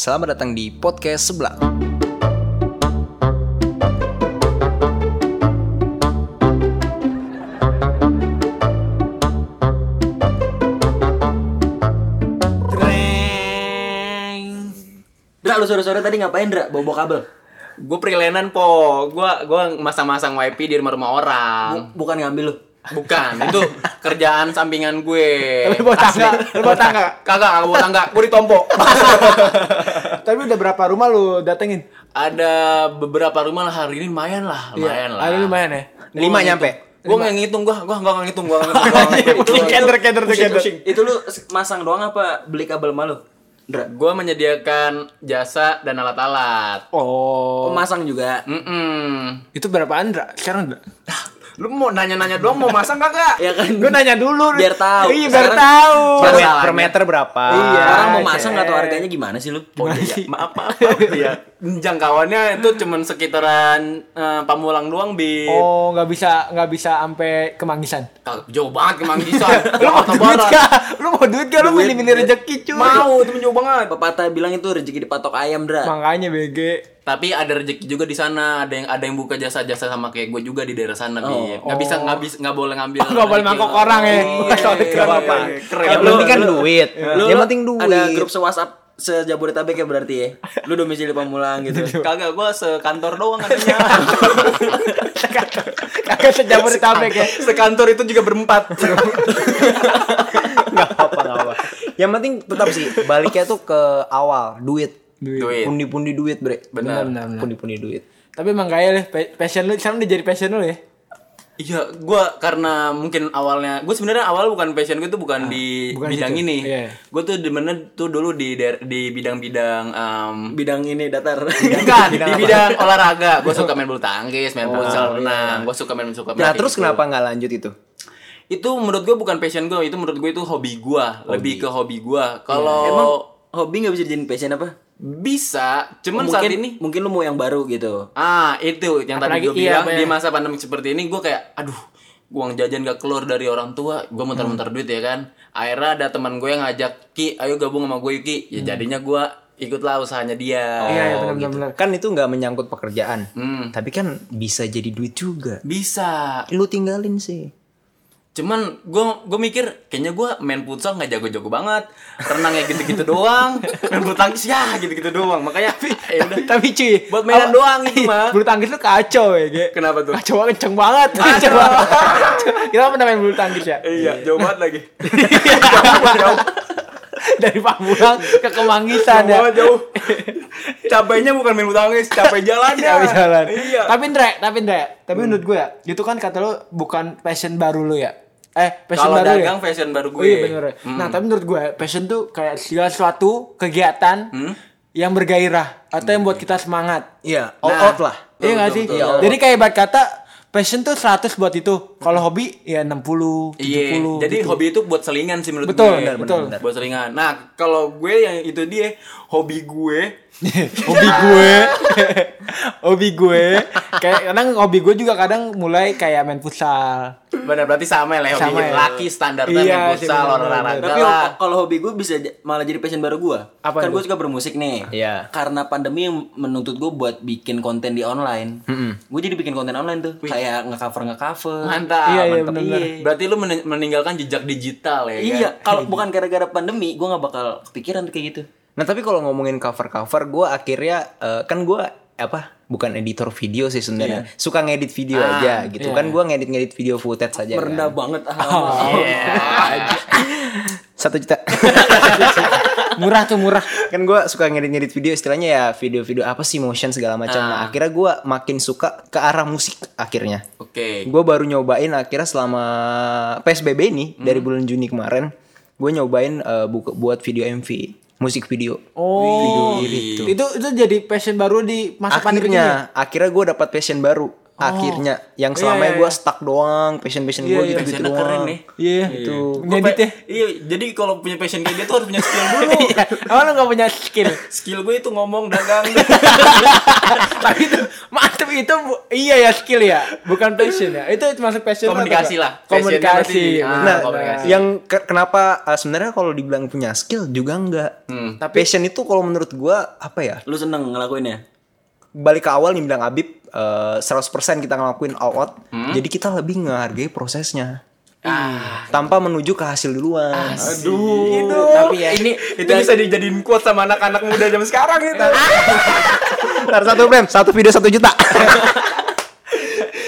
Selamat datang di podcast sebelah. Dra, lu sore-sore tadi ngapain, Dra? Bawa-bawa kabel? Gue freelanan po, gue gua masang-masang wifi di rumah-rumah orang. Bu- bukan ngambil lu. Bukan, itu kerjaan sampingan gue. Tapi bawa tangga, lu bawa tangga. Kagak, kagak bawa tangga, gue ditompo. Tapi udah berapa rumah lu datengin? Ada beberapa rumah lah hari ini lumayan lah, lumayan lah. Ada lumayan ya? Lima nyampe. Gue nggak ngitung, gue gue nggak ngitung, gue nggak ngitung. Keder tuh keder. Itu lu masang doang apa beli kabel malu? Dra. Gue menyediakan jasa dan alat-alat. Oh, Oh, masang juga. Mm itu berapaan, Dra? Sekarang, Dra? Lu mau nanya-nanya doang mau masang kagak? Ya kan? Gue nanya dulu. Biar tahu. Iya, biar tahu. Per, meter berapa? Iya. Orang mau masang nggak tahu harganya gimana sih lu? Oh iya, maaf maaf. maaf. ya. Jangkauannya itu cuman sekitaran eh, Pamulang doang bi. Oh, nggak bisa nggak bisa sampai ke Manggisan. Kagak, jauh banget ke Manggisan. Lu mau duit mau duit gak? Lu milih-milih rezeki cuy. Mau, itu jauh banget. Pepatah bilang itu rezeki dipatok ayam, Dra. Makanya BG. Tapi ada rezeki juga di sana. Ada yang ada yang buka jasa-jasa sama kayak gue juga di daerah sana bi. Nggak bisa nggak bisa nggak boleh ngambil. Nggak boleh mangkok orang ya. Iya, Soalnya iya, keren iya, apa? iya. Keren. Yang penting kan duit. Lu, Yang penting duit. Ada grup se-WhatsApp se-Jabodetabek ya berarti ya. Lu domisili Pamulang gitu. Kagak, gue sekantor doang katanya. Kagak sejabur tabek ya. sekantor itu juga berempat. Gak apa-apa, gak apa. Yang penting tetap sih baliknya tuh ke awal duit. Duit. Pundi-pundi duit, bre. Benar. Pundi-pundi duit. Tapi emang kaya deh, pa- passion lu sekarang udah jadi passion lu ya. Iya, gue karena mungkin awalnya gue sebenarnya awal bukan passion gue tuh bukan di bukan bidang situ. ini. Iya. Gue tuh di mana tuh dulu di di bidang-bidang em, Bidang ini datar. bukan di bidang olahraga. Gue suka main bulu tangkis, main futsal, renang. Gue suka main suka main Nah, kayak terus gitu. kenapa nggak lanjut itu? Itu menurut gue bukan passion gue, itu menurut gue itu hobi gue, lebih ke hobi gue. Kalau Emang hobi nggak bisa dijadiin passion apa? bisa, cuman mungkin, saat ini mungkin lu mau yang baru gitu. Ah, itu yang tadi Apalagi gue iya, bilang apa di ya? masa pandemi seperti ini gue kayak aduh, uang jajan gak keluar dari orang tua, gue muter-muter duit ya kan. Akhirnya ada teman gue yang ngajak, "Ki, ayo gabung sama gue, Ki." Ya jadinya gue ikutlah usahanya dia. Iya, iya Oh, benar gitu. benar. Kan itu nggak menyangkut pekerjaan. Hmm. Tapi kan bisa jadi duit juga. Bisa. Lu tinggalin sih. Cuman gue gue mikir kayaknya gue main futsal nggak jago-jago banget. Renang ya gitu-gitu doang. Main bulu tangkis ya gitu-gitu doang. Makanya ya udah Tapi cuy, buat mainan apa- doang itu mah. bulu tangkis lu kacau ya, Ge. Kenapa tuh? Kacau banget, kenceng banget. Kenceng banget. Kita pernah main bulu tangkis ya? Iya, jauh banget lagi. Dari Pamulang ke Kemanggisan Jauh ya. jauh. Capeknya bukan main bulu tangkis, capek jalannya. Tapi jalan. Iya. Tapi Ndre, tapi Ndre, tapi menurut gue ya, itu kan kata lu bukan passion baru lu ya. Eh, passion Kalau baru dagang ya. fashion baru gue. Oh iya bener ya. Nah, tapi menurut gue passion tuh kayak segala sesuatu kegiatan Hmm? yang bergairah atau yang buat kita semangat. Iya, all Nah. out lah. Iya gak sih? Jadi kayak ibarat kata passion tuh 100 buat itu. Kalau hobi ya 60, 70 Iya, jadi gitu. hobi itu buat selingan sih menurut Betul, gue. benar, betul. Benar, Buat selingan. Nah, kalau gue yang itu dia hobi gue hobi gue hobi gue kayak kadang hobi gue juga kadang mulai kayak main futsal benar berarti sama lah hobi Sama ya. laki standarnya Iya main futsal olahraga Tapi kalau hobi gue bisa malah jadi passion baru gue. Apa kan gue suka bermusik nih. Iya. Karena pandemi yang menuntut gue buat bikin konten di online. Gue jadi bikin konten online tuh. Kayak nge-cover nge-cover. Mantap. Iya, iya, mantap. Iya. Berarti lu men- meninggalkan jejak digital ya Iya, kan? kalau bukan gara-gara pandemi, gue nggak bakal kepikiran kayak gitu. Nah tapi kalau ngomongin cover cover, gue akhirnya eh, kan gue apa? Bukan editor video sih sebenarnya. Suka ngedit video aja gitu kan. Gue ngedit ngedit video footage saja. Merendah Kan. banget ah. Satu juta. murah tuh murah kan gue suka ngedit ngedit video istilahnya ya video-video apa sih motion segala macam. Nah akhirnya gue makin suka ke arah musik akhirnya. Oke. Gue baru nyobain akhirnya selama PSBB ini dari bulan Juni kemarin, gue nyobain eh, buka- buat video MV, musik video. oh Video gitu. itu itu jadi passion baru di masa pandemi ini ya? Akhirnya, akhirnya gue dapat passion baru. Akhirnya yang Iya, selama iya, gue iya. stuck doang passion passion Iya, gue iya. gitu gitu Passionnya keren doang nih. Iya, itu Gua Ngedit pe- ya. Iya, jadi kalau punya passion kayak gitu harus punya skill dulu. Iya. Emang lu gak punya skill? skill gue itu ngomong dagang. Tapi itu mantep itu iya ya skill ya, bukan passion ya. Itu masuk passion Komunikasi lah. Komunikasi. ah, nah komunikasi. yang ke- kenapa uh, sebenarnya kalau dibilang punya skill juga enggak Hmm. tapi passion itu kalau menurut gue apa ya Lu seneng ngelakuinnya? Balik ke awal nih bilang Abib uh, 100% kita ngelakuin all out Hmm? jadi kita lebih menghargai prosesnya Ah. tanpa menuju ke hasil duluan Aduh. Tapi ya ini itu bisa dijadiin quote sama anak-anak muda zaman sekarang itu. Ntar satu frame satu video satu juta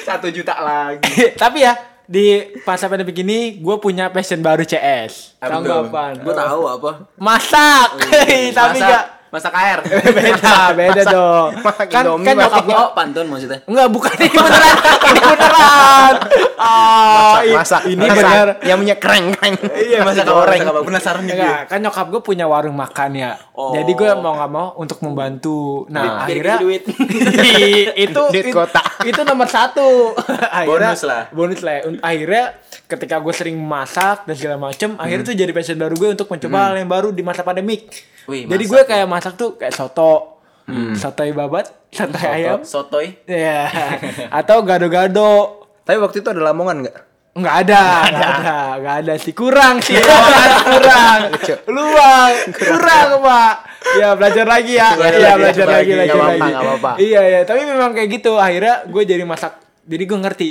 Satu juta lagi. Tapi ya di masa pandemi ini gue punya passion baru CS. Apaan? Gue tahu apa. Masak. Tapi Masak- enggak masak air. beda, beda dong. masak Kan Indomie, kan nyokap Oh, pantun maksudnya. Enggak, bukan ini beneran. ini beneran. Ah, masak ini masak. bener. yang punya kreng kreng Iya, masak apa? Penasaran gue. Enggak, kan nyokap gue punya warung makan ya. Oh. Jadi gue mau nggak mau untuk membantu. Nah, Biar akhirnya duit. itu Duit kota. itu nomor satu. Akhirnya- Bonus lah. Bonus lah. Akhirnya ketika gue sering masak dan segala macem, akhirnya Hmm. tuh jadi passion baru gue untuk mencoba hal yang baru di masa pandemik. Wih, jadi gue kayak masak tuh kayak soto, soto babat, soto ayam, Sotoy. ya, atau gado-gado. tapi waktu itu ada lamongan nggak? Nggak ada, nggak ada, nggak ada sih. Kurang sih, kurang, luang, kurang. Pak. Ya belajar lagi ya, Belajar iya lagi, belajar lagi, lagi. belajar lagi. apa-apa, nggak apa-apa. Iya iya, tapi memang kayak gitu. Akhirnya gue jadi masak, jadi gue ngerti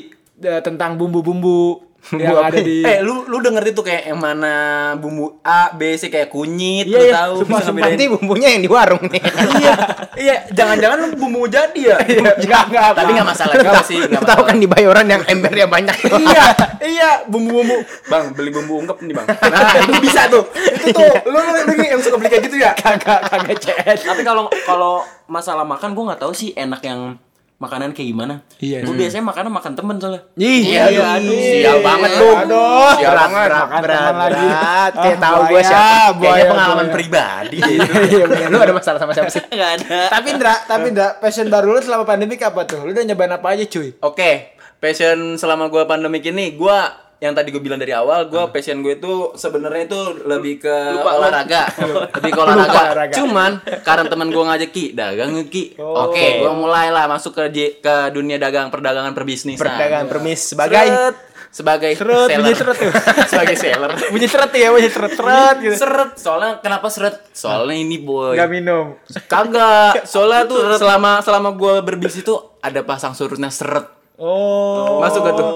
eh, tentang bumbu-bumbu yang ada di. Eh, lu lu udah ngerti tuh kayak yang mana bumbu A, B, C kayak kunyit, Iya, lu iya. tahu Sumpah, sumpah. nanti bumbunya yang di warung nih iya, iya, jangan-jangan lu bumbu jadi ya. Enggak enggak. Tapi nggak masalah juga sih, nggak tahu kan di bayoran yang embernya banyak iya, iya, bumbu-bumbu. Bang, beli bumbu ungkep nih, Bang. Nah, itu bisa tuh. Itu tuh, lu lu, lu yang suka beli kayak gitu ya? Kagak kagak CS. Tapi kalau kalau masalah makan gue nggak tahu sih enak yang makanan kayak gimana. Iya. Gue biasanya makan makan temen soalnya. Iya, Iya, aduh, sial banget lu. aduh. Sial berat banget. berat Makan berat berat kayak Ah, tahu gue siapa buaya, Kayaknya pengalaman buaya. pribadi. Iya, bener. lu ada masalah sama siapa sih Gak ada. Tapi Indra, tapi Indra, passion baru lu selama pandemi apa tuh? Lu udah nyobain apa aja cuy? Oke, passion selama gua pandemik ini gua yang tadi gue bilang dari awal, gua passion gue itu sebenarnya itu lebih ke olahraga, lebih ke olahraga. olahraga. Cuman karena teman gua ngajak ki dagang ki. Oh. Oke, gua mulailah masuk ke ke dunia dagang perdagangan perbisnisan. perdagangan permis sebagai Seret. sebagai Seret, seller. bunyi seret tuh. sebagai seller. Bunyi seret ya, bunyi seret-seret gitu. Seret. Soalnya kenapa seret? Soalnya ini boy. Gak minum. Kagak. Soalnya tuh selama selama gua berbisnis itu ada pasang surutnya seret. Oh. Masuk gak tuh?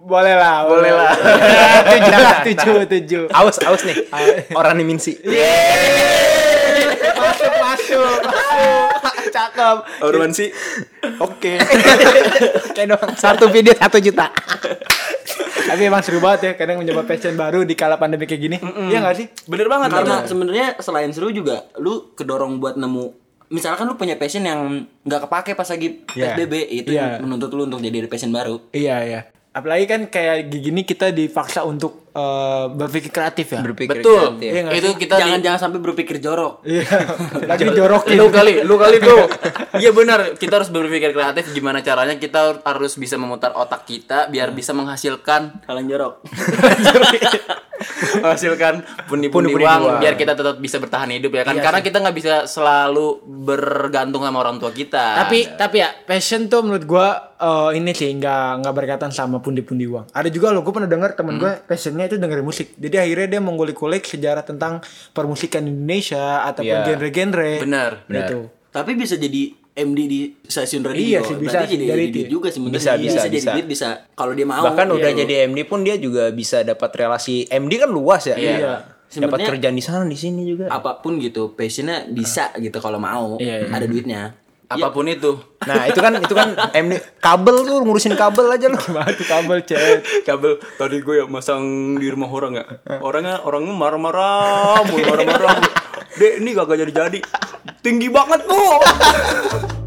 Boleh lah, boleh lah. tujuh lah, tujuh, tujuh. aus aus nih orang nih minsi masuk, masuk, masuk. Cakep. Orwan sih. oke kayak doang satu video satu juta Tapi emang seru banget ya, kadang mencoba passion baru di kala pandemi kayak gini. Iya gak sih? Bener banget Karena sebenarnya selain seru juga lu kedorong buat nemu misalkan lu punya passion yang nggak kepake pas lagi Iya. PSBB itu yang menuntut lu untuk jadi passion baru. Iya, iya. Apalagi kan kayak gini kita dipaksa untuk eh, berpikir kreatif ya. berpikir betul. kreatif. Iya nggak itu kita jangan di- jangan sampai berpikir jorok. Iya. Lagi dijorokin. lu kali, lu kali tuh. Iya benar, kita harus berpikir kreatif gimana caranya kita harus bisa memutar otak kita biar bisa menghasilkan Hal yang jorok. menghasilkan pundi-pundi uang uang. biar kita tetap bisa bertahan hidup ya kan. Iya Karena kita nggak bisa selalu bergantung sama orang tua kita. tapi tapi ya passion tuh menurut gua eh, ini sih nggak nggak berkaitan sama pundi-pundi uang. Ada juga loh, gue pernah dengar temen gue passionnya itu dengerin musik. Jadi akhirnya dia mengulik-kulik sejarah tentang permusikan Indonesia ataupun Iya. genre-genre. benar. Gitu. Tapi bisa jadi MD di stasiun radio. Iya sih, bisa Berarti jadi, dari jadi juga sebenarnya. Bisa, bisa, jadi bisa. duit bisa kalau dia mau. bahkan udah Iya. jadi MD pun dia juga bisa dapat relasi MD kan luas ya Iya. dapat Sebenarnya- kerjaan di sana di sini juga apa pun gitu, passionnya bisa gitu kalau mau. Iya, iya. Ada duitnya. Apa pun itu. nah itu kan itu kan MD kabel tuh ngurusin kabel aja lu Gimana tuh kabel chat? kabel tadi gue ya masang di rumah orang ya orangnya orangnya marah-marah mulu marah-marah dek ini kagak jadi jadi tinggi banget tuh